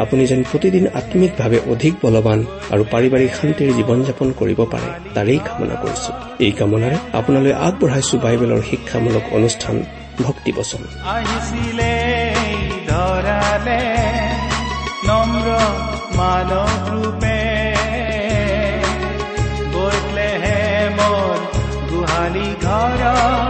আপুনি যেন প্ৰতিদিন আম্মিকভাৱে অধিক বলৱান আৰু পাৰিবাৰিক শান্তিৰ জীৱন যাপন কৰিব পাৰে তাৰেই কামনা কৰিছো। এই কামনাৰে আপোনালৈ আগবঢ়াইছো বাইবেলৰ শিক্ষামূলক অনুষ্ঠান মোৰ গোহালি ঘৰ।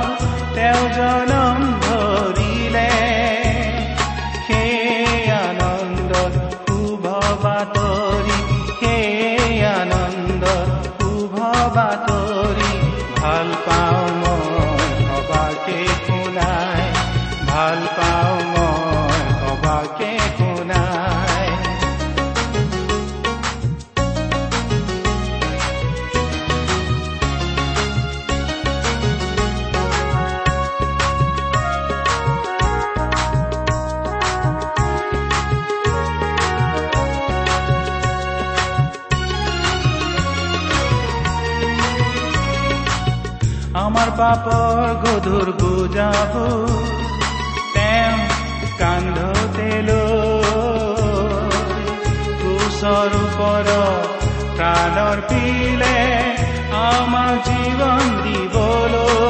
পাপৰ গধুৰ বুজাব তেওঁ কান্ধতে ক্ৰুচৰ ওপৰত প্ৰাণৰ পিলে আমাৰ জীৱন দিবলৈ।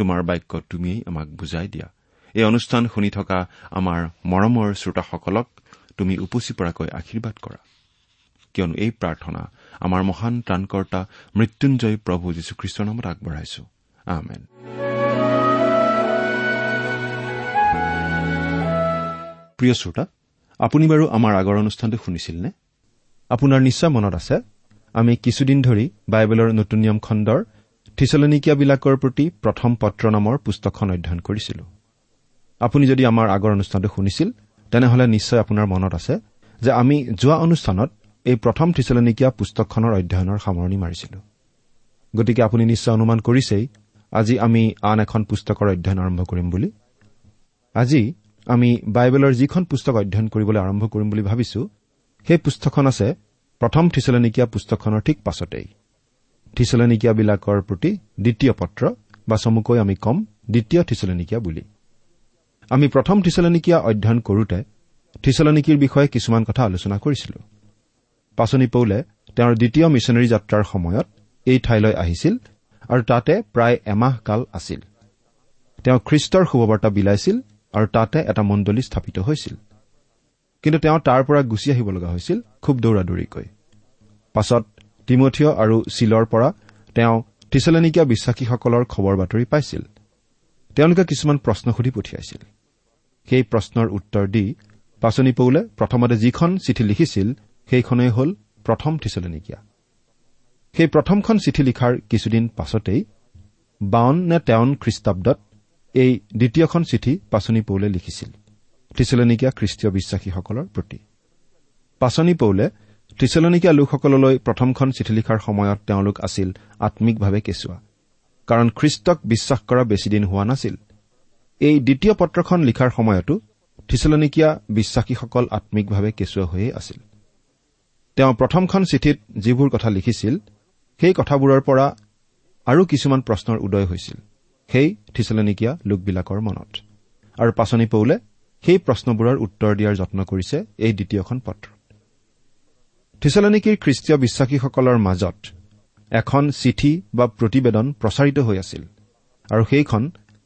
তোমাৰ বাক্য তুমিয়েই আমাক বুজাই দিয়া। এই অনুষ্ঠান শুনি থকা আমাৰ মৰমৰ শ্ৰোতাসকলক তুমি উপচি পৰাকৈ আশীৰ্বাদ কৰা। কিয়নো এই প্ৰাৰ্থনা আমাৰ মহান ত্ৰাণকৰ্তা মৃত্যুঞ্জয় প্ৰভু যীশুখ্ৰীষ্টৰ নামত আগবঢ়াইছো। আমেন। প্ৰিয় শ্ৰোতা আপুনি বাৰু আমাৰ আগৰ অনুষ্ঠানটো শুনিছিল নে আপোনাৰ নিশ্চয় মনত আছে আমি কিছুদিন ধৰি বাইবেলৰ নতুন নিয়ম খণ্ডৰ থিচলনিকীয়াবিলাকৰ প্ৰতি প্ৰথম পত্ৰ নামৰ পুস্তকখন অধ্যয়ন কৰিছিলো। আপুনি যদি আমাৰ আগৰ অনুষ্ঠানটো শুনিছিল তেনেহলে নিশ্চয় আপোনাৰ মনত আছে যে আমি যোৱা অনুষ্ঠানত এই প্ৰথম থিচলনিকীয়া পুস্তকখনৰ অধ্যয়নৰ সামৰণি মাৰিছিলো। গতিকে আপুনি নিশ্চয় অনুমান কৰিছেই আজি আমি আন এখন পুস্তকৰ অধ্যয়ন আৰম্ভ কৰিম বুলি। আজি আমি বাইবেলৰ যিখন পুস্তক অধ্যয়ন কৰিবলৈ আৰম্ভ কৰিম বুলি ভাবিছো সেই পুস্তকখন আছে প্ৰথম থিচলনিকীয়া পুস্তকখনৰ ঠিক পাছতেই। থিচলনিকীয়াবিলাকৰ প্ৰতি দ্বিতীয় পত্ৰ বা চমুকৈ আমি কম দ্বিতীয় থিচলনিকীয়া বুলি। আমি প্ৰথম থিচলনিকীয়া অধ্যয়ন কৰোতে থিচলনিকীৰ বিষয়ে কিছুমান কথা আলোচনা কৰিছিলো। পাচনি পৌলে তেওঁৰ দ্বিতীয় মিছনেৰী যাত্ৰাৰ সময়ত এই ঠাইলৈ আহিছিল আৰু তাতে প্ৰায় এমাহ কাল আছিল। তেওঁ খ্ৰীষ্টৰ শুভবাৰ্তা বিলাইছিল আৰু তাতে এটা মণ্ডলী স্থাপিত হৈছিল। কিন্তু তেওঁ তাৰ পৰা গুচি আহিব লগা হৈছিল খুব দৌৰা দৌৰিকৈ পাছত তিমঠিয় আৰু চিলৰ পৰা তেওঁ থিচলেনিকীয়া বিশ্বাসীসকলৰ খবৰ বাতৰি পাইছিল। তেওঁলোকে কিছুমান প্ৰশ্ন সুধি পঠিয়াইছিল। সেই প্ৰশ্নৰ উত্তৰ দি পাচনি পৌলে প্ৰথমতে যিখন চিঠি লিখিছিল সেইখনেই হ'ল প্ৰথম থিচলেনিকীয়া সেই প্ৰথমখন চিঠি লিখাৰ কিছুদিন পাছতেই বাৱন নে তেৱন খ্ৰীষ্টাব্দত এই দ্বিতীয়খন চিঠি পাচনি পৌলে লিখিছিল থিচলনিকীয়া খ্ৰীষ্টীয় বিশ্বাসীসকলৰ প্ৰতি। পাচনি পৌলে থিচলনিকীয়া লোকসকললৈ প্ৰথমখন চিঠি লিখাৰ সময়ত তেওঁলোক আছিল আম্মিকভাৱে কেঁচুৱা। কাৰণ খ্ৰীষ্টক বিশ্বাস কৰা বেছিদিন হোৱা নাছিল। এই দ্বিতীয় পত্ৰখন লিখাৰ সময়তো থিচলনিকীয়া বিশ্বাসীসকল আম্মিকভাৱে কেঁচুৱা হৈয়ে আছিল। তেওঁ প্ৰথমখন চিঠিত যিবোৰ কথা লিখিছিল সেই কথাবোৰৰ পৰা আৰু কিছুমান প্ৰশ্নৰ উদয় হৈছিল সেই থিচলনিকীয়া লোকবিলাকৰ মনত। আৰু পাচনি পৌলে সেই প্ৰশ্নবোৰৰ উত্তৰ দিয়াৰ যত্ন কৰিছে এই দ্বিতীয়খন পত্ৰ। থিচলনিকীৰ খ্ৰীষ্টীয় বিশ্বাসীসকলৰ মাজত এখন চিঠি বা প্ৰতিবেদন প্ৰচাৰিত হৈ আছিল আৰু সেইখন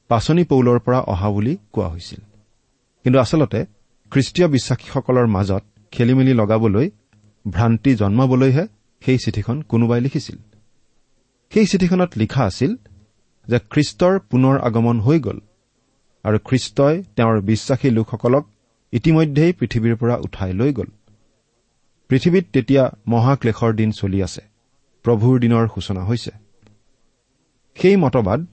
পাচনি পৌলৰ পৰা অহা বুলি কোৱা হৈছিল। কিন্তু আচলতে খ্ৰীষ্টীয় বিশ্বাসীসকলৰ মাজত খেলি মেলি লগাবলৈ ভ্ৰান্তি জন্মাবলৈহে সেই চিঠিখন কোনোবাই লিখিছিল। সেই চিঠিখনত লিখা আছিল যে খ্ৰীষ্টৰ পুনৰ আগমন হৈ গ'ল আৰু খ্ৰীষ্টই তেওঁৰ বিশ্বাসী লোকসকলক ইতিমধ্যেই পৃথিৱীৰ পৰা উঠাই লৈ গ'ল। পৃথিৱীত তেতিয়া মহাক্লেশৰ দিন চলি আছে। প্ৰভুৰ দিনৰ সূচনা হৈছে। সেই মতবাদ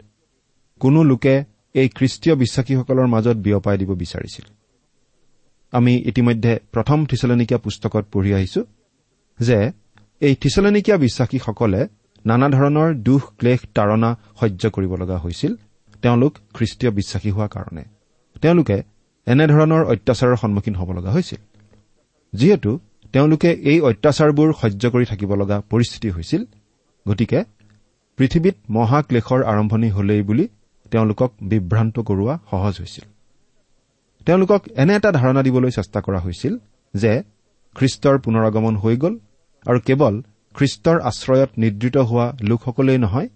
কোনো লোকে এই খ্ৰীষ্টীয় বিশ্বাসীসকলৰ মাজত বিয়পাই দিব বিচাৰিছিল। আমি ইতিমধ্যে প্ৰথম থিচলনিকীয়া পুস্তকত পঢ়ি আহিছো যে এই থিচলনিকীয়া বিশ্বাসীসকলে নানা ধৰণৰ দুখ ক্লেশ তাৰণা সহ্য কৰিব লগা হৈছিল। তেওঁলোক খ্ৰীষ্টীয় বিশ্বাসী হোৱা কাৰণে। তেওঁলোকে এনেধৰণৰ অত্যাচাৰৰ সন্মুখীন হ'ব লগা হৈছিল। যিহেতু তেওঁলোকে এই অত্যাচাৰবোৰ সহ্য কৰি থাকিব লগা পৰিস্থিতি হৈছিল। গতিকে পৃথিৱীত মহাক্লেশৰ আৰম্ভণি হলেই বুলি তেওঁলোকক বিভ্ৰান্ত কৰোৱা সহজ হৈছিল। তেওঁলোকক এনে এটা ধাৰণা দিবলৈ চেষ্টা কৰা হৈছিল যে খ্ৰীষ্টৰ পুনৰগমন হৈ গ'ল আৰু কেৱল খ্ৰীষ্টৰ আশ্ৰয়ত নিদ্ৰিত হোৱা লোকসকলেই নহয়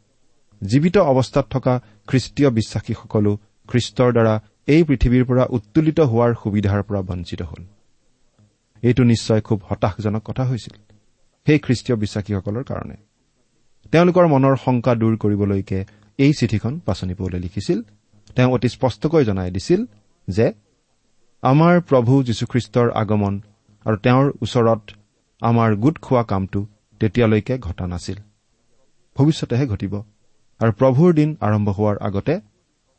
জীৱিত অৱস্থাত থকা খ্ৰীষ্টীয় বিশ্বাসীসকলো খ্ৰীষ্টৰ দ্বাৰা এই পৃথিৱীৰ পৰা উত্তোলিত হোৱাৰ সুবিধাৰ পৰা বঞ্চিত হ'ল। এইটো নিশ্চয় খুব হতাশজনক কথা হৈছিল। সেই খ্ৰীষ্টীয় বিশ্বাসীসকলৰ কাৰণে। তেওঁলোকৰ মনৰ শংকা দূৰ কৰিবলৈকে এই চিঠিখন পাচনি পৌলে লিখিছিল। তেওঁ অতি স্পষ্টকৈ জনাই দিছিল যে আমাৰ প্ৰভু যীশুখ্ৰীষ্টৰ আগমন আৰু তেওঁৰ ওচৰত আমাৰ গোট খোৱা কামটো তেতিয়ালৈকে ঘটা নাছিল। ভৱিষ্যতেহে ঘটিব আৰু প্ৰভুৰ দিন আৰম্ভ হোৱাৰ আগতে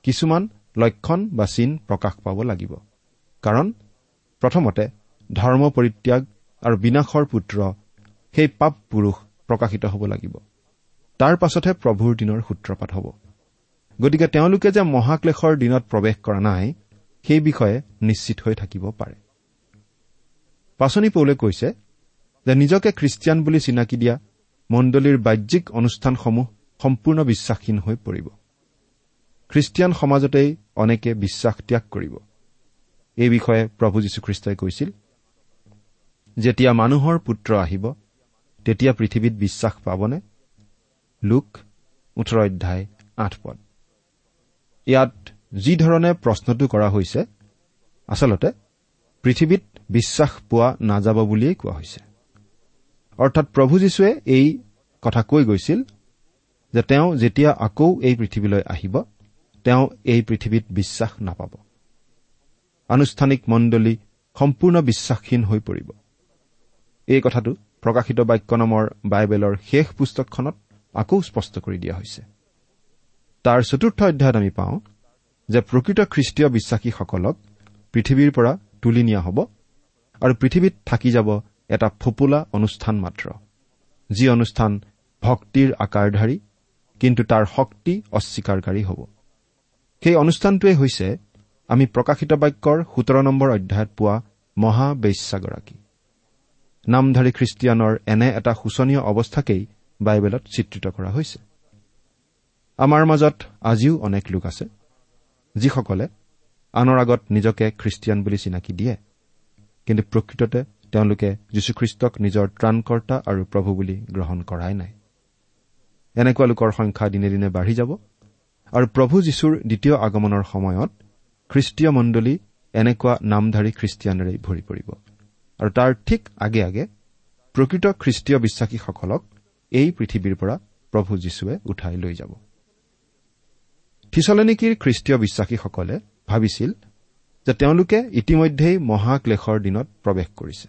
কিছুমান লক্ষণ বা চিন প্ৰকাশ পাব লাগিব। কাৰণ প্ৰথমতে ধৰ্ম পৰিত্যাগ আৰু বিনাশৰ পুত্ৰ সেই পাপ পুৰুষ প্ৰকাশিত হ'ব লাগিব। তাৰ পাছতহে প্ৰভুৰ দিনৰ সূত্ৰপাত হ'ব। গতিকে তেওঁলোকে যে মহাক্লেশৰ দিনত প্ৰৱেশ কৰা নাই সেই বিষয়ে নিশ্চিত হৈ থাকিব পাৰে। পাচনি পৌলে কৈছে যে নিজকে খ্ৰীষ্টিয়ান বুলি চিনাকি দিয়া মণ্ডলীৰ বাহ্যিক অনুষ্ঠানসমূহ সম্পূৰ্ণ বিশ্বাসহীন হৈ পৰিব। খ্ৰীষ্টিয়ান সমাজতেই অনেকে বিশ্বাস ত্যাগ কৰিব। এই বিষয়ে প্ৰভু যীশুখ্ৰীষ্টই কৈছিল। যেতিয়া মানুহৰ পুত্ৰ আহিব তেতিয়া পৃথিৱীত বিশ্বাস পাবনে? লোক ওঠৰ অধ্যায় আঠ পদ। ইয়াত যিধৰণে প্ৰশ্নটো কৰা হৈছে আচলতে পৃথিৱীত বিশ্বাস পোৱা নাযাব বুলিয়েই কোৱা হৈছে। অৰ্থাৎ প্ৰভু যীশুৱে এই কথা কৈ গৈছিল যে তেওঁ যেতিয়া আকৌ এই পৃথিৱীলৈ আহিব তেওঁ এই পৃথিৱীত বিশ্বাস নাপাব। আনুষ্ঠানিক মণ্ডলী সম্পূৰ্ণ বিশ্বাসহীন হৈ পৰিব। এই কথাটো প্ৰকাশিত বাক্য নামৰ বাইবেলৰ শেষ পুস্তকখনত আকৌ স্পষ্ট কৰি দিয়া হৈছে। তাৰ চতুৰ্থ অধ্যায়ত আমি পাওঁ যে প্ৰকৃত খ্ৰীষ্টীয় বিশ্বাসীসকলক পৃথিৱীৰ পৰা তুলি নিয়া হ'ব আৰু পৃথিৱীত থাকি যাব এটা ফোপোলা অনুষ্ঠান মাত্ৰ। যি অনুষ্ঠান ভক্তিৰ আকাৰধাৰী কিন্তু তাৰ শক্তি অস্বীকাৰকাৰী হ'ব। সেই অনুষ্ঠানটোৱে হৈছে আমি প্ৰকাশিত বাক্যৰ সোতৰ নম্বৰ অধ্যায়ত পোৱা মহাবেশ্যাগৰাকী। নামধাৰী খ্ৰীষ্টিয়ানৰ এনে এটা শোচনীয় অৱস্থাকেই বাইবেলত চিত্ৰিত কৰা হৈছে। আমাৰ মাজত আজিও অনেক লোক আছে যিসকলে আনৰ আগত নিজকে খ্ৰীষ্টিয়ান বুলি চিনাকি দিয়ে কিন্তু প্ৰকৃততে তেওঁলোকে যীশুখ্ৰীষ্টক নিজৰ ত্ৰাণকৰ্তা আৰু প্ৰভু বুলি গ্ৰহণ কৰাই নাই। এনেকুৱা লোকৰ সংখ্যা দিনে দিনে বাঢ়ি যাব আৰু প্ৰভু যীশুৰ দ্বিতীয় আগমনৰ সময়ত খ্ৰীষ্টীয় মণ্ডলী এনেকুৱা নামধাৰী খ্ৰীষ্টিয়ানেৰেই ভৰি পৰিব। আৰু তাৰ ঠিক আগে আগে প্ৰকৃত খ্ৰীষ্টীয় বিশ্বাসীসকলক এই পৃথিৱীৰ পৰা প্ৰভু যীশুৱে উঠাই লৈ যাব। থিচলেনিকিৰ খ্ৰীষ্টীয় বিশ্বাসীসকলে ভাবিছিল যে তেওঁলোকে ইতিমধ্যেই মহাক্লেশৰ দিনত প্ৰৱেশ কৰিছে।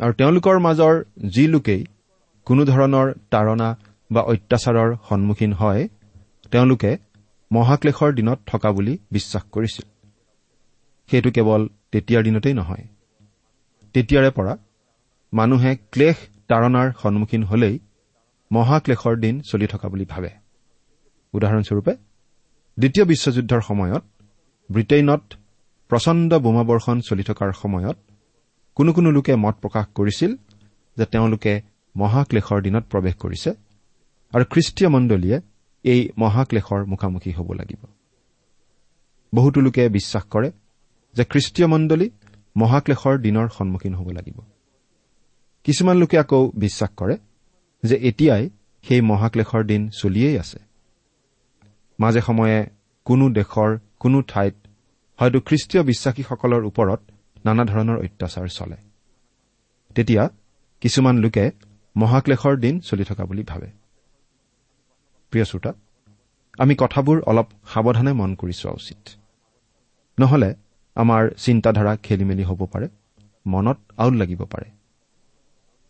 আৰু তেওঁলোকৰ মাজৰ যি লোকেই কোনো ধৰণৰ তাৰণা বা অত্যাচাৰৰ সন্মুখীন হয় তেওঁলোকে মহাক্লেশৰ দিনত থকা বুলি বিশ্বাস কৰিছিল। সেইটো কেৱল তেতিয়াৰ দিনতেই নহয় তেতিয়াৰে পৰা মানুহে ক্লেশ তাৰণাৰ সন্মুখীন হলেই মহাক্লেশৰ দিন চলি থকা বুলি ভাবে। উদাহৰণস্বৰূপে দ্বিতীয় বিশ্বযুদ্ধৰ সময়ত ব্ৰিটেইনত প্ৰচণ্ড বোমাবৰ্ষণ চলি থকাৰ সময়ত কোনো কোনো লোকে মত প্ৰকাশ কৰিছিল যে তেওঁলোকে মহাক্লেশৰ দিনত প্ৰৱেশ কৰিছে আৰু খ্ৰীষ্টীয় মণ্ডলীয়ে এই মহাক্লেশৰ মুখামুখি হ'ব লাগিব। বহুতো লোকে বিশ্বাস কৰে যে খ্ৰীষ্টীয় মণ্ডলী মহাক্লেশৰ দিনৰ সন্মুখীন হ'ব লাগিব। কিছুমান লোকে আকৌ বিশ্বাস কৰে যে এতিয়াই সেই মহাক্লেশৰ দিন চলিয়েই আছে। মাজে সময়ে কোনো দেশৰ কোনো ঠাইত হয়তো খ্ৰীষ্টীয় বিশ্বাসীসকলৰ ওপৰত নানা ধৰণৰ অত্যাচাৰ চলে। তেতিয়া কিছুমান লোকে মহাক্লেশৰ দিন চলি থকা বুলি ভাবে। প্ৰিয় শ্ৰোতা আমি কথাবোৰ অলপ সাৱধানে মন কৰি চোৱা উচিত। নহলে আমাৰ চিন্তাধাৰা খেলি মেলি হ'ব পাৰে মনত আউল লাগিব পাৰে।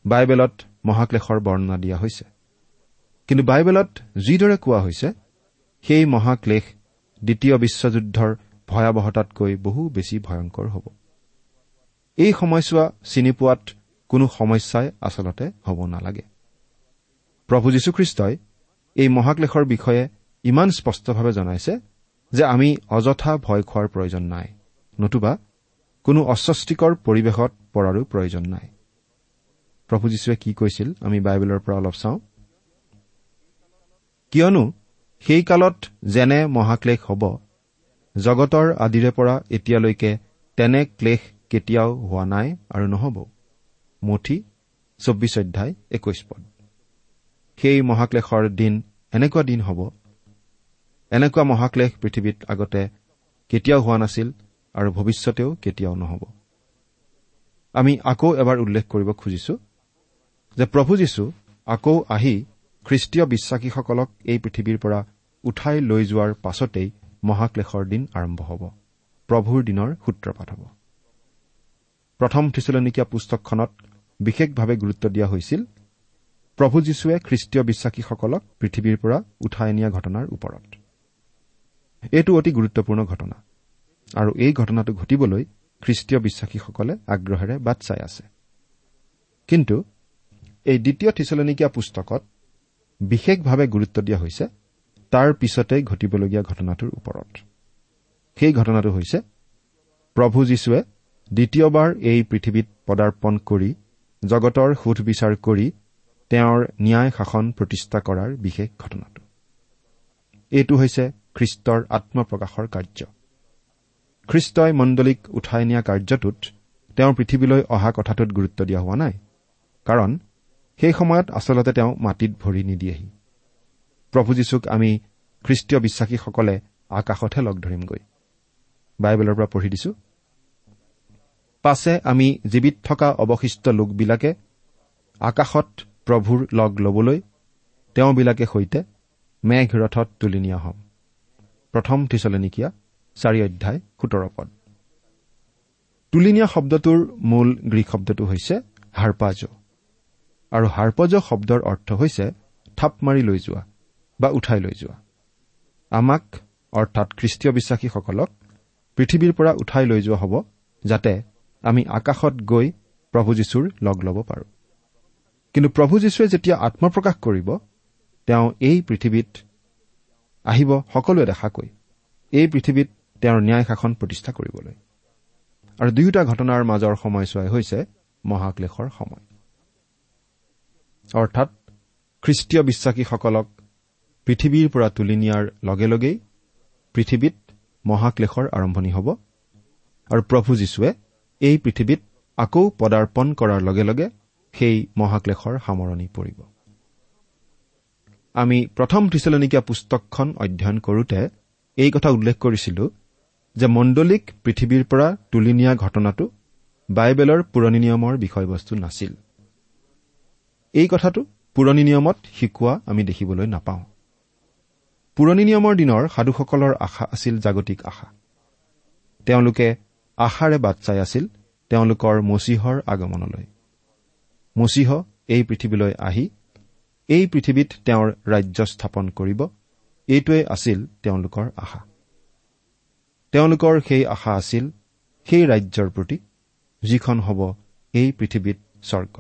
বাইবেলত মহাক্লেশৰ বৰ্ণনা দিয়া হৈছে। কিন্তু বাইবেলত যিদৰে কোৱা হৈছে সেই মহাক্লেশ দ্বিতীয় বিশ্বযুদ্ধৰ ভয়াৱহতাতকৈ বহু বেছি ভয়ংকৰ হ'ব। এই সময়ছোৱা চিনি পোৱাত কোনো সমস্যাই আচলতে হ'ব নালাগে। প্ৰভু যীশুখ্ৰীষ্টই এই মহাক্লেশৰ বিষয়ে ইমান স্পষ্টভাৱে জনাইছে যে আমি অযথা ভয় খোৱাৰ প্ৰয়োজন নাই। নতুবা কোনো অস্বস্তিকৰ পৰিৱেশত পৰাৰো প্ৰয়োজন নাই। প্ৰভু যীশুৱে কি কৈছিল আমি বাইবেলৰ পৰা অলপ চাওঁ। কিয়নো সেই কালত যেনে মহাক্লেশ হ'ব জগতৰ আদিৰে পৰা এতিয়ালৈকে তেনে ক্লেশ কেতিয়াও হোৱা নাই আৰু নহব। মঠি চৌব্বিছ অধ্যায় একৈশ পদ। সেই মহাক্লেশৰ দিন এনেকুৱা দিন হ'ব। এনেকুৱা মহাক্লেশ পৃথিৱীত আগতে কেতিয়াও হোৱা নাছিল আৰু ভৱিষ্যতেও কেতিয়াও নহ'ব। আমি আকৌ এবাৰ উল্লেখ কৰিব খুজিছো যে প্ৰভু যীশু আকৌ আহি খ্ৰীষ্টীয় বিশ্বাসীসকলক এই পৃথিৱীৰ পৰা উঠাই লৈ যোৱাৰ পাছতেই মহাক্লেশৰ দিন আৰম্ভ হ'ব। প্ৰভুৰ দিনৰ সূত্ৰপাত হ'ব। প্ৰথম থিচলনিকীয়া পুস্তকখনত বিশেষভাৱে গুৰুত্ব দিয়া হৈছিল প্ৰভু যীশুৱে খ্ৰীষ্টীয় বিশ্বাসীসকলক পৃথিৱীৰ পৰা উঠাই নিয়া ঘটনাৰ ওপৰত। এইটো অতি গুৰুত্বপূৰ্ণ ঘটনা। আৰু এই ঘটনাটো ঘটিবলৈ খ্ৰীষ্টীয় বিশ্বাসীসকলে আগ্ৰহেৰে বাট চাই আছে। কিন্তু এই দ্বিতীয় থিচলনিকীয়া পুস্তকত বিশেষভাৱে গুৰুত্ব দিয়া হৈছে তাৰ পিছতেই ঘটিবলগীয়া ঘটনাটোৰ ওপৰত। সেই ঘটনাটো হৈছে প্ৰভু যীশুৱে দ্বিতীয়বাৰ এই পৃথিৱীত পদাৰ্পণ কৰি জগতৰ সোধ বিচাৰ কৰি তেওঁৰ ন্যায় শাসন প্ৰতিষ্ঠা কৰাৰ বিশেষ ঘটনাটো। এইটো হৈছে খ্ৰীষ্টৰ আত্মপ্ৰকাশৰ কাৰ্য। খ্ৰীষ্টই মণ্ডলীক উঠাই নিয়া কাৰ্যটোত তেওঁ পৃথিৱীলৈ অহা কথাটোত গুৰুত্ব দিয়া হোৱা নাই। কাৰণ সেই সময়ত আচলতে তেওঁ মাটিত ভৰি নিদিয়েহি। প্ৰভু যীশুক আমি খ্ৰীষ্টীয় বিশ্বাসীসকলে আকাশতহে লগ ধৰিমগৈ। বাইবেলৰ পৰা পঢ়ি দিছো। পাছে আমি জীৱিত থকা অৱশিষ্ট লোকবিলাকে আকাশত প্ৰভুৰ লগ ল'বলৈ তেওঁবিলাকে সৈতে মেঘ ৰথত তুলি নিয়া হ'ম। প্ৰথম থিচলেনিকীয়া চাৰি অধ্যায় সোতৰ পদ। তুলি নিয়া শব্দটোৰ মূল গ্ৰীক শব্দটো হৈছে হাৰ্পাজ। আৰু হাৰ্পজ শব্দৰ অৰ্থ হৈছে থাপ মাৰি লৈ যোৱা বা উঠাই লৈ যোৱা। আমাক অৰ্থাৎ খ্ৰীষ্টীয় বিশ্বাসীসকলক পৃথিৱীৰ পৰা উঠাই লৈ যোৱা হ'ব যাতে আমি আকাশত গৈ প্ৰভু যীশুৰ লগ ল'ব পাৰোঁ। কিন্তু প্ৰভু যীশুৱে যেতিয়া আত্মপ্ৰকাশ কৰিব তেওঁ এই পৃথিৱীত আহিব সকলোৱে দেখাকৈ। এই পৃথিৱীত তেওঁৰ ন্যায় শাসন প্ৰতিষ্ঠা কৰিবলৈ। আৰু দুয়োটা ঘটনাৰ মাজৰ সময়ছোৱাই হৈছে মহাক্লেশৰ সময়। অৰ্থাৎ খ্ৰীষ্টীয় বিশ্বাসীসকলক পৃথিৱীৰ পৰা তুলি নিয়াৰ লগে লগেই পৃথিৱীত মহাক্লেশৰ আৰম্ভণি হ'ব আৰু প্ৰভু যীশুৱে এই পৃথিৱীত আকৌ পদাৰ্পণ কৰাৰ লগে লগে সেই মহাক্লেশৰ সামৰণি পৰিব। আমি প্ৰথম থিচলনিকীয়া পুস্তকখন অধ্যয়ন কৰোতে এই কথা উল্লেখ কৰিছিলো যে মণ্ডলীক পৃথিৱীৰ পৰা তুলি নিয়া ঘটনাটো বাইবেলৰ পুৰণি নিয়মৰ বিষয়বস্তু নাছিল। এই কথাটো পুৰণি নিয়মত শিকোৱা আমি দেখিবলৈ নাপাওঁ। পুৰণি নিয়মৰ দিনৰ সাধুসকলৰ আশা আছিল জাগতিক আশা। তেওঁলোকে আশাৰে বাট চাই আছিল তেওঁলোকৰ মচীহৰ আগমনলৈ। মচীহ এই পৃথিৱীলৈ আহি এই পৃথিৱীত তেওঁৰ ৰাজ্য স্থাপন কৰিব এইটোৱে আছিল তেওঁলোকৰ আশা। তেওঁলোকৰ সেই আশা আছিল সেই ৰাজ্যৰ প্ৰতি যিখন হ'ব এই পৃথিৱীত স্বৰ্গ।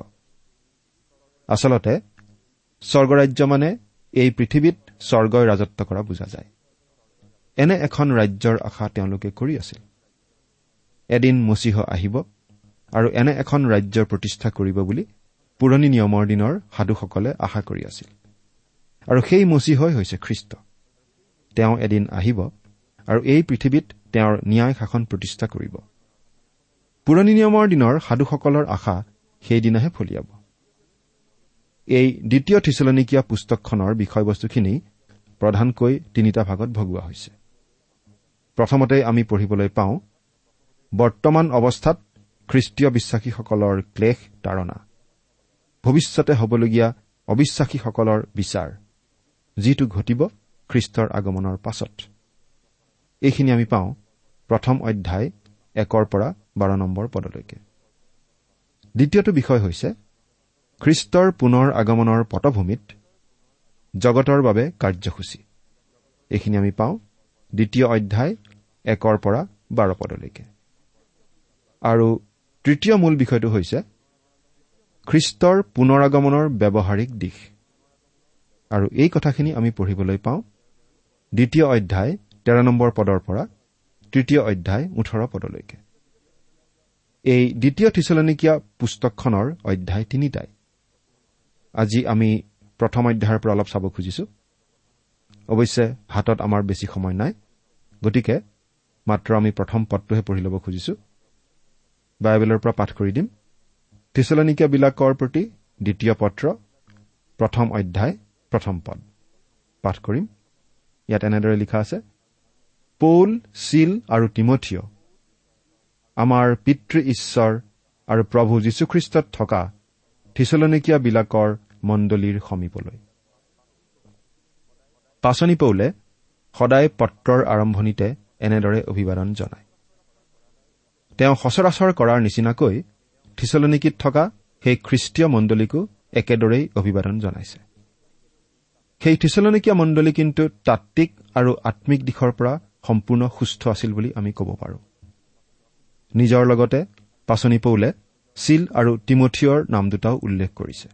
আচলতে স্বৰ্গৰাজ্য মানে এই পৃথিৱীত স্বৰ্গই ৰাজত্ব কৰা বুজা যায়। এনে এখন ৰাজ্যৰ আশা তেওঁলোকে কৰি আছিল। এদিন মচীহ আহিব আৰু এনে এখন ৰাজ্যৰ প্ৰতিষ্ঠা কৰিব বুলি পুৰণি নিয়মৰ দিনৰ সাধুসকলে আশা কৰি আছিল। আৰু সেই মচীহই হৈছে খ্ৰীষ্ট। তেওঁ এদিন আহিব আৰু এই পৃথিৱীত তেওঁৰ ন্যায় শাসন প্ৰতিষ্ঠা কৰিব। পুৰণি নিয়মৰ দিনৰ সাধুসকলৰ আশা সেইদিনাহে ফলিয়াব। এই দ্বিতীয় থিচলনিকীয়া পুস্তকখনৰ বিষয়বস্তুখিনি প্ৰধানকৈ তিনিটা ভাগত ভগোৱা হৈছে। প্ৰথমতে আমি পঢ়িবলৈ পাওঁ বৰ্তমান অৱস্থাত খ্ৰীষ্টীয় বিশ্বাসীসকলৰ ক্লেশ তাৰণা ভৱিষ্যতে হ'বলগীয়া অবিশ্বাসীসকলৰ বিচাৰ। যিটো ঘটিব খ্ৰীষ্টৰ আগমনৰ পাছত। এইখিনি আমি পাওঁ প্ৰথম অধ্যায় একৰ পৰা বাৰ নম্বৰ পদলৈকে। দ্বিতীয়টো বিষয় হৈছে খ্ৰীষ্টৰ পুনৰ আগমনৰ পটভূমিত জগতৰ বাবে কাৰ্যসূচী। এইখিনি আমি পাওঁ দ্বিতীয় অধ্যায় একৰ পৰা বাৰ পদলৈকে। আৰু তৃতীয় মূল বিষয়টো হৈছে খ্ৰীষ্টৰ পুনৰ আগমনৰ ব্যৱহাৰিক দিশ। আৰু এই কথাখিনি আমি পঢ়িবলৈ পাওঁ দ্বিতীয় অধ্যায় তেৰ নম্বৰ পদৰ পৰা তৃতীয় অধ্যায় ওঠৰ পদলৈকে। এই দ্বিতীয় থিচলনিকীয়া পুস্তকখনৰ অধ্যায় তিনিটাই। আজি আমি প্ৰথম অধ্যায়ৰ পৰা অলপ চাব খুজিছো। অৱশ্যে হাতত আমাৰ বেছি সময় নাই। গতিকে মাত্ৰ আমি প্ৰথম পদটোহে পঢ়ি ল'ব খুজিছো। বাইবেলৰ পৰা পাঠ কৰি দিম। থিচলনিকীয়াবিলাকৰ প্ৰতি দ্বিতীয় পত্ৰ প্ৰথম অধ্যায় প্ৰথম পদ। পাঠ কৰিম। ইয়াত এনেদৰে লিখা আছে পৌল চিল আৰু তিমঠিয় আমাৰ পিতৃ ঈশ্বৰ আৰু প্ৰভু যীশুখ্ৰীষ্টত থকা থিচলনিকীয়াবিলাকৰ মণ্ডলীৰ সমীপলৈ। পাচনি পৌলে সদায় পত্ৰৰ আৰম্ভণিতে এনেদৰে অভিবাদন জনায়। তেওঁ সচৰাচৰ কৰাৰ নিচিনাকৈ থিচলনিকিত থকা সেই খ্ৰীষ্টীয় মণ্ডলীকো একেদৰেই অভিবাদন জনাইছে। সেই থিচলনিকীয়া মণ্ডলী কিন্তু তাত্বিক আৰু আম্মিক দিশৰ পৰা সম্পূৰ্ণ সুস্থ আছিল বুলি আমি ক'ব পাৰোঁ। নিজৰ লগতে পাচনি পৌলে চিল আৰু তিমঠিয়ৰ নাম দুটাও উল্লেখ কৰিছে।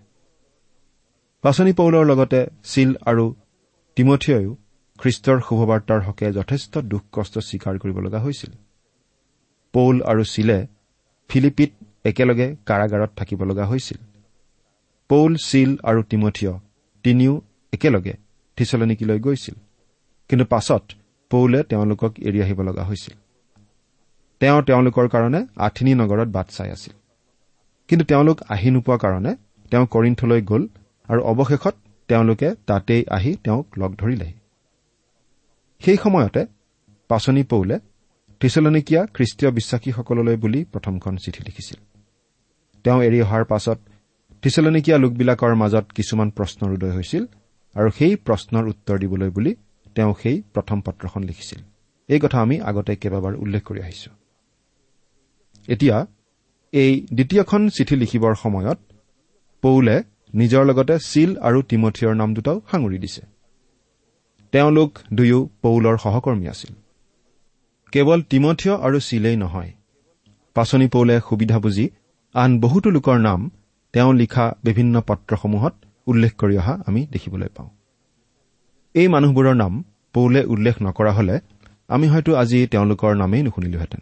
পাচনি পৌলৰ লগতে চিল আৰু তিমঠিয়ও খ্ৰীষ্টৰ শুভবাৰ্তাৰ হকে যথেষ্ট দুখ কষ্ট স্বীকাৰ কৰিব লগা হৈছিল। পৌল আৰু চিলে ফিলিপিত একেলগে কাৰাগাৰত থাকিব লগা হৈছিল। পৌল চিল আৰু তিমঠিয় তিনিও একেলগে থিচলনিকিলৈ গৈছিল। কিন্তু পাছত পৌলে তেওঁলোকক এৰি আহিব লগা হৈছিল। তেওঁ তেওঁলোকৰ কাৰণে আঠিনী নগৰত বাট চাই আছিল। কিন্তু তেওঁলোক আহি নোপোৱা কাৰণে তেওঁ কৰিণ্ঠলৈ গ'ল আৰু অৱশেষত তেওঁলোকে তাতেই আহি তেওঁক লগ ধৰিলেহি। সেই সময়তে পাচনি পৌলে থিচলনিকীয়া খ্ৰীষ্টীয় বিশ্বাসীসকললৈ বুলি প্ৰথমখন চিঠি লিখিছিল। তেওঁ এৰি অহাৰ পাছত থিচলনিকীয়া লোকবিলাকৰ মাজত কিছুমান প্ৰশ্নৰ উদয় হৈছিল আৰু সেই প্ৰশ্নৰ উত্তৰ দিবলৈ বুলি তেওঁ সেই প্ৰথম পত্ৰখন লিখিছিল। এই কথা আমি আগতে কেইবাবাৰ উল্লেখ কৰি আহিছো। এতিয়া এই দ্বিতীয়খন চিঠি লিখিবৰ সময়ত পৌলে নিজৰ লগতে চিল আৰু তিমঠিয়ৰ নাম দুটাও সাঙুৰি দিছে। তেওঁলোক দুয়ো পৌলৰ সহকৰ্মী আছিল। কেৱল তিমঠিয় আৰু চিলেই নহয় পাচনি পৌলে সুবিধা বুজি আন বহুতো লোকৰ নাম তেওঁ লিখা বিভিন্ন পত্ৰসমূহত উল্লেখ কৰি অহা আমি দেখিবলৈ পাওঁ। এই মানুহবোৰৰ নাম পৌলে উল্লেখ নকৰা হলে আমি হয়তো আজি তেওঁলোকৰ নামেই নুশুনিলোহেঁতেন।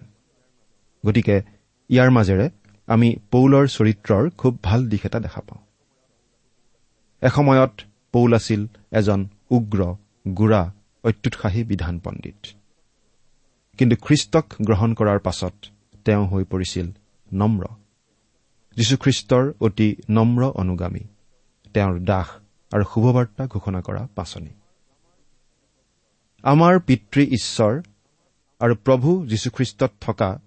গতিকে ইয়াৰ মাজেৰে আমি পৌলৰ চৰিত্ৰৰ খুব ভাল দিশ এটা দেখা পাওঁ। এসময়ত পৌল আছিল এজন উগ্ৰ গোড়া অত্যুৎসাহী বিধান পণ্ডিত। কিন্তু খ্ৰীষ্টক গ্ৰহণ কৰাৰ পাছত তেওঁ হৈ পৰিছিল নম্ৰ। যীশুখ্ৰীষ্টৰ অতি নম্ৰ অনুগামী। তেওঁৰ দাস আৰু শুভবাৰ্তা ঘোষণা কৰা পাচনি। আমাৰ পিতৃ ঈশ্বৰ আৰু প্ৰভু যীশুখ্ৰীষ্টত থকা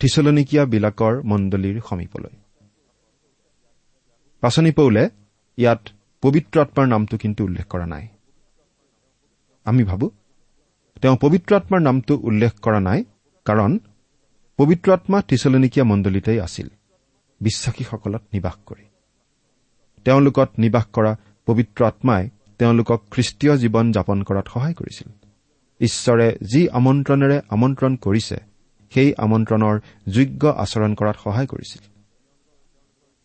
থিচলনিকীয়াবিলাকৰ মণ্ডলীৰ সমীপলৈ। পাচনি পৌলে ইয়াত পবিত্ৰ আত্মাৰ নামটো কিন্তু উল্লেখ কৰা নাই। আমি ভাবো তেওঁ পবিত্ৰ আত্মাৰ নামটো উল্লেখ কৰা নাই কাৰণ পবিত্ৰ আত্মা ত্ৰিচলনিকীয়া মণ্ডলীতেই আছিল বিশ্বাসীসকলত নিবাস কৰি। তেওঁলোকত নিবাস কৰা পবিত্ৰ আত্মাই তেওঁলোকক খ্ৰীষ্টীয় জীৱন যাপন কৰাত সহায় কৰিছিল। ঈশ্বৰে যি আমন্ত্ৰণেৰে আমন্ত্ৰণ কৰিছে সেই আমন্ত্ৰণৰ যোগ্য আচৰণ কৰাত সহায় কৰিছিল।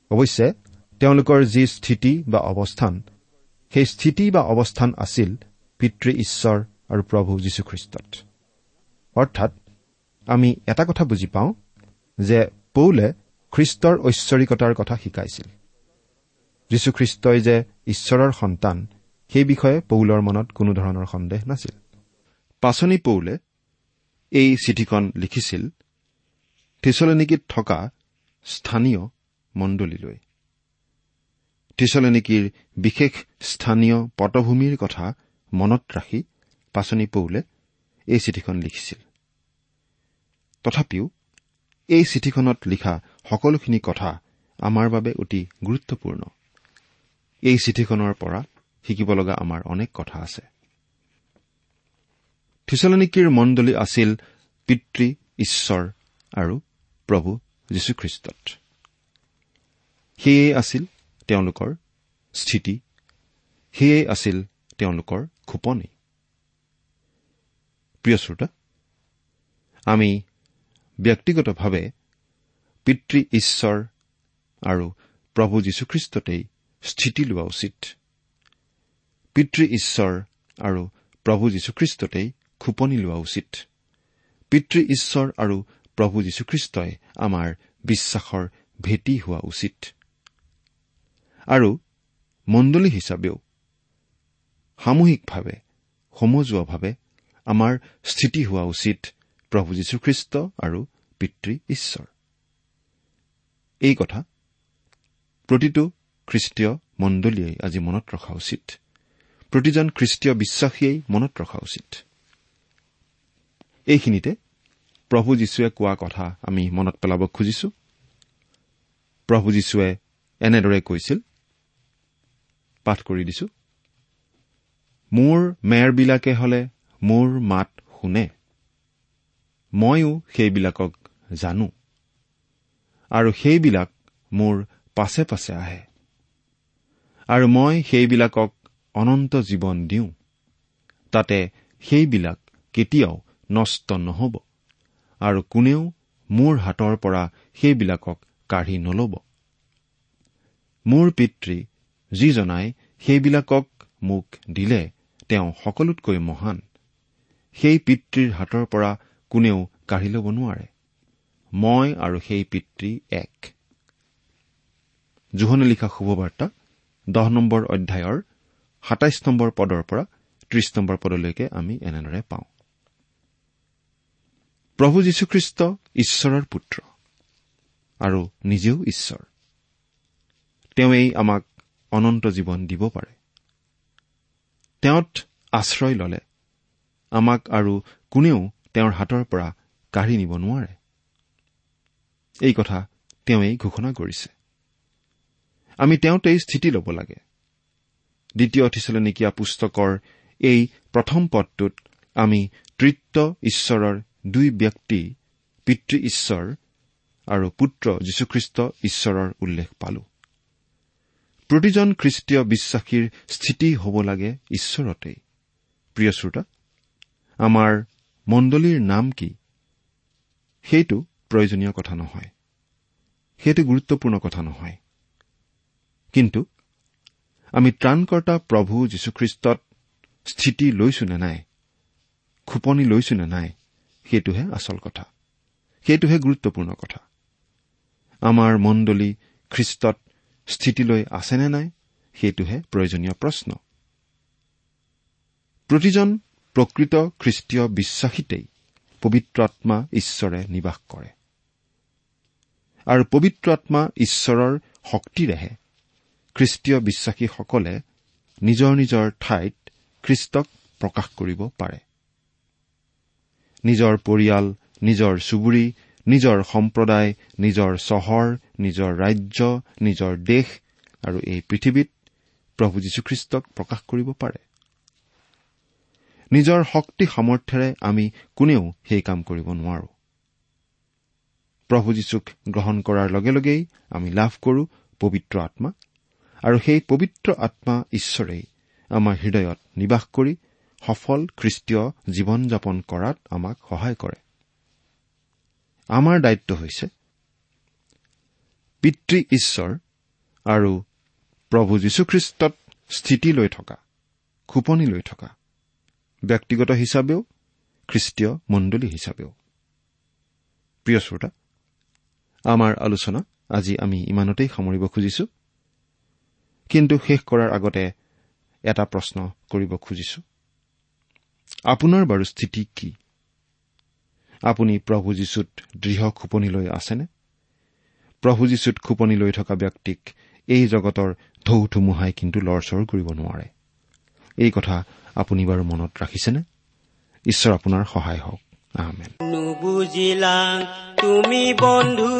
অৱশ্যে তেওঁলোকৰ যি স্থিতি বা অৱস্থান সেই স্থিতি বা অৱস্থান আছিল পিতৃ ঈশ্বৰ আৰু প্ৰভু যীশুখ্ৰীষ্টত। অৰ্থাৎ আমি এটা কথা বুজি পাওঁ যে পৌলে খ্ৰীষ্টৰ ঐশ্বৰিকতাৰ কথা শিকাইছিল। যীশুখ্ৰীষ্টই যে ঈশ্বৰৰ সন্তান সেই বিষয়ে পৌলৰ মনত কোনো ধৰণৰ সন্দেহ নাছিল। পাচনি পৌলে এই চিঠিখন লিখিছিল থিচলেনিকিত থকা স্থানীয় মণ্ডলীলৈ। থিচলেনিকিৰ বিশেষ স্থানীয় পটভূমিৰ কথা মনত ৰাখি পাচনি পৌলে এই চিঠিখন লিখিছিল। তথাপিও এই চিঠিখনত লিখা সকলোখিনি কথা আমাৰ বাবে অতি গুৰুত্বপূৰ্ণ। এই চিঠিখনৰ পৰা শিকিব লগা আমাৰ অনেক কথা আছে। থিচলনিকিৰ মণ্ডলী আছিল পিতৃ ঈশ্বৰ আৰু প্ৰভু যীশুখ্ৰীষ্টত। সেয়েই আছিল তেওঁলোকৰ স্থিতি। সেয়েই আছিল তেওঁলোকৰ খোপনি। প্ৰিয় শ্ৰোতা আমি ব্যক্তিগতভাৱে পিতৃ ঈশ্বৰ আৰু প্ৰভু যীশুখ্ৰীষ্টতেই স্থিতি লোৱা উচিত। পিতৃ ঈশ্বৰ আৰু প্ৰভু যীশুখ্ৰীষ্টতেই খোপনি লোৱা উচিত। পিতৃ ঈশ্বৰ আৰু প্ৰভু যীশুখ্ৰীষ্টই আমাৰ বিশ্বাসৰ ভেটি হোৱা উচিত। আৰু মণ্ডলী হিচাপেও সামূহিকভাৱে সমজুৱাভাৱে আমাৰ স্থিতি হোৱা উচিত প্ৰভু যীশুখ্ৰীষ্ট আৰু পিতৃ ঈশ্বৰ। এই কথা প্ৰতিটো খ্ৰীষ্টীয় মণ্ডলীয়ে আজি মনত ৰখা উচিত। প্ৰতিজন খ্ৰীষ্টীয় বিশ্বাসীয়েই মনত ৰখা উচিত। এইখিনিতে প্ৰভু যীশুৱে কোৱা কথা আমি মনত পেলাব খুজিছো। প্ৰভু যীশুৱে এনেদৰে কৈছিল পাঠ কৰি দিছো মোৰ মেৰবিলাকে হলে মোৰ মাত শুনে। ময়ো সেইবিলাকক জানো আৰু সেইবিলাক মোৰ পাছে পাছে আহে। আৰু মই সেইবিলাকক অনন্ত জীৱন দিওঁ। তাতে সেইবিলাক কেতিয়াও নষ্ট নহ'ব। আৰু কোনেও মোৰ হাতৰ পৰা সেইবিলাকক কাঢ়ি নল'ব। মোৰ পিতৃ যিজনাই সেইবিলাকক মোক দিলে তেওঁ সকলোতকৈ মহান। সেই পিতৃৰ হাতৰ পৰা কোনেও কাঢ়ি ল'ব নোৱাৰে। মই আৰু সেই পিতৃ এক। জোহনে লিখা শুভবাৰ্তা দহ নম্বৰ অধ্যায়ৰ সাতাইছ নম্বৰ পদৰ পৰা ত্ৰিশ নম্বৰ পদলৈকে আমি এনেদৰে পাওঁ। প্ৰভু যীশুখ্ৰীষ্ট ঈশ্বৰৰ পুত্ৰ আৰু নিজেও ঈশ্বৰ। তেওঁই আমাক অনন্ত জীৱন দিব পাৰে। তেওঁত আশ্ৰয় ললে আমাক আৰু কোনেও তেওঁৰ হাতৰ পৰা কাঢ়ি নিব নোৱাৰে। এই কথা তেওঁই ঘোষণা কৰিছে। আমি তেওঁতেই স্থিতি ল'ব লাগে। দ্বিতীয় থিচলনিকীয়া পুস্তকৰ এই প্ৰথম পদটোত আমি তৃত্ব ঈশ্বৰৰ দুই ব্যক্তি পিতৃ ঈশ্বৰ আৰু পুত্ৰ যীশুখ্ৰীষ্ট ঈশ্বৰৰ উল্লেখ পালো। প্ৰতিজন খ্ৰীষ্টীয় বিশ্বাসীৰ স্থিতি হ'ব লাগে ঈশ্বৰতেই। প্ৰিয় শ্ৰোতা আমাৰ মণ্ডলীৰ নাম কি? সেইটো প্ৰয়োজনীয় কথা নহয়। সেইটো গুৰুত্বপূৰ্ণ কথা নহয়। কিন্তু আমি ত্ৰাণকৰ্তা প্ৰভু যীশুখ্ৰীষ্টত স্থিতি লৈছো নে নাই? খোপনি লৈছো নে নাই? সেইটোহে আচল কথা। সেইটোহে গুৰুত্বপূৰ্ণ কথা। আমাৰ মণ্ডলী খ্ৰীষ্টত স্থিতিলৈ আছেনে নাই সেইটোহে প্ৰয়োজনীয় প্ৰশ্ন। প্ৰতিজন প্ৰকৃত খ্ৰীষ্টীয় বিশ্বাসীতেই পবিত্ৰ আত্মা ঈশ্বৰে নিবাস কৰে। আৰু পবিত্ৰ আত্মা ঈশ্বৰৰ শক্তিৰেহে খ্ৰীষ্টীয় বিশ্বাসীসকলে নিজৰ নিজৰ ঠাইত খ্ৰীষ্টক প্ৰকাশ কৰিব পাৰে। নিজৰ পৰিয়াল নিজৰ চুবুৰী নিজৰ সম্প্ৰদায় নিজৰ চহৰ নিজৰ ৰাজ্য নিজৰ দেশ আৰু এই পৃথিৱীত প্ৰভু যীশুখ্ৰীষ্টক প্ৰকাশ কৰিব পাৰে। নিজৰ শক্তি সামৰ্থ্যেৰে আমি কোনেও সেই কাম কৰিব নোৱাৰো। প্ৰভু যীশুক গ্ৰহণ কৰাৰ লগে লগেই আমি লাভ কৰো পবিত্ৰ আত্মা আৰু সেই পবিত্ৰ আত্মা ঈশ্বৰেই আমাৰ হৃদয়ত নিবাস কৰি সফল খ্ৰীষ্টীয় জীৱন যাপন কৰাত আমাক সহায় কৰে। আমাৰ দায়িত্ব হৈছে পিতৃ ঈশ্বৰ আৰু প্ৰভু যীশুখ্ৰীষ্টত স্থিতি লৈ থকা খোপনি লৈ থকা ব্যক্তিগত হিচাপেও খ্ৰীষ্টীয় মণ্ডলী হিচাপেও। প্ৰিয় শ্ৰোতা আমাৰ আলোচনা আজি আমি ইমানতেই সামৰিব খুজিছো কিন্তু শেষ কৰাৰ আগতে এটা প্ৰশ্ন কৰিব খুজিছো। আপোনাৰ বাৰু স্থিতি কি? আপুনি প্ৰভু যীশুত দৃঢ় খোপনি লৈ আছেনে? প্ৰভু যীশুত খোপনি লৈ থকা ব্যক্তিক এই জগতৰ ঢৌ ধুমুহাই কিন্তু লৰচৰ কৰিব নোৱাৰে। এই কথা আপুনি বাৰু মনত ৰাখিছেনে? ঈশ্বৰ আপোনাৰ সহায় হওক। নুবুজিলা তুমি বন্ধু।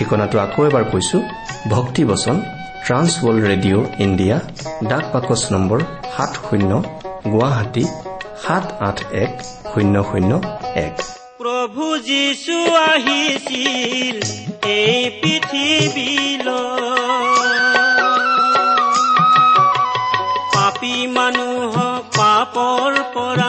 ঠিকনাটো আকৌ এবাৰ কৈছো ভক্তিবচন ট্ৰান্সৱৰ্ল্ড ৰেডিঅ' ইণ্ডিয়া ডাক বাকচ নম্বৰ সাত শূন্য গুৱাহাটী সাত আঠ এক শূন্য শূন্য এক। প্ৰভু যীশু আহিছিল এই পৃথিৱীলৈ। পাপী মানুহক পাপৰ পৰা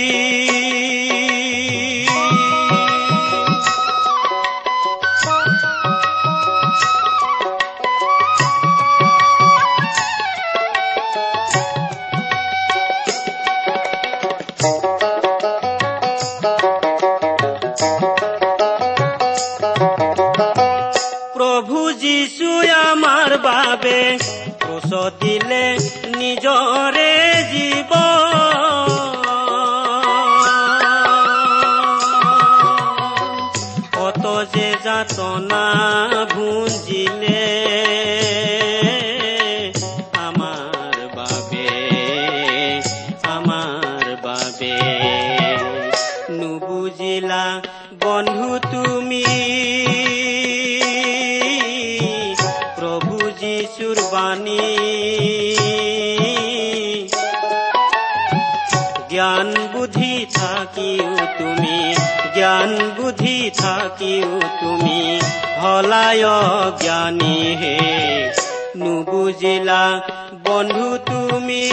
যে যাতনা ভুঞ্জিলে। তুমি হলায় জ্ঞানী হে। নুবুজিলা বন্ধু তুমি।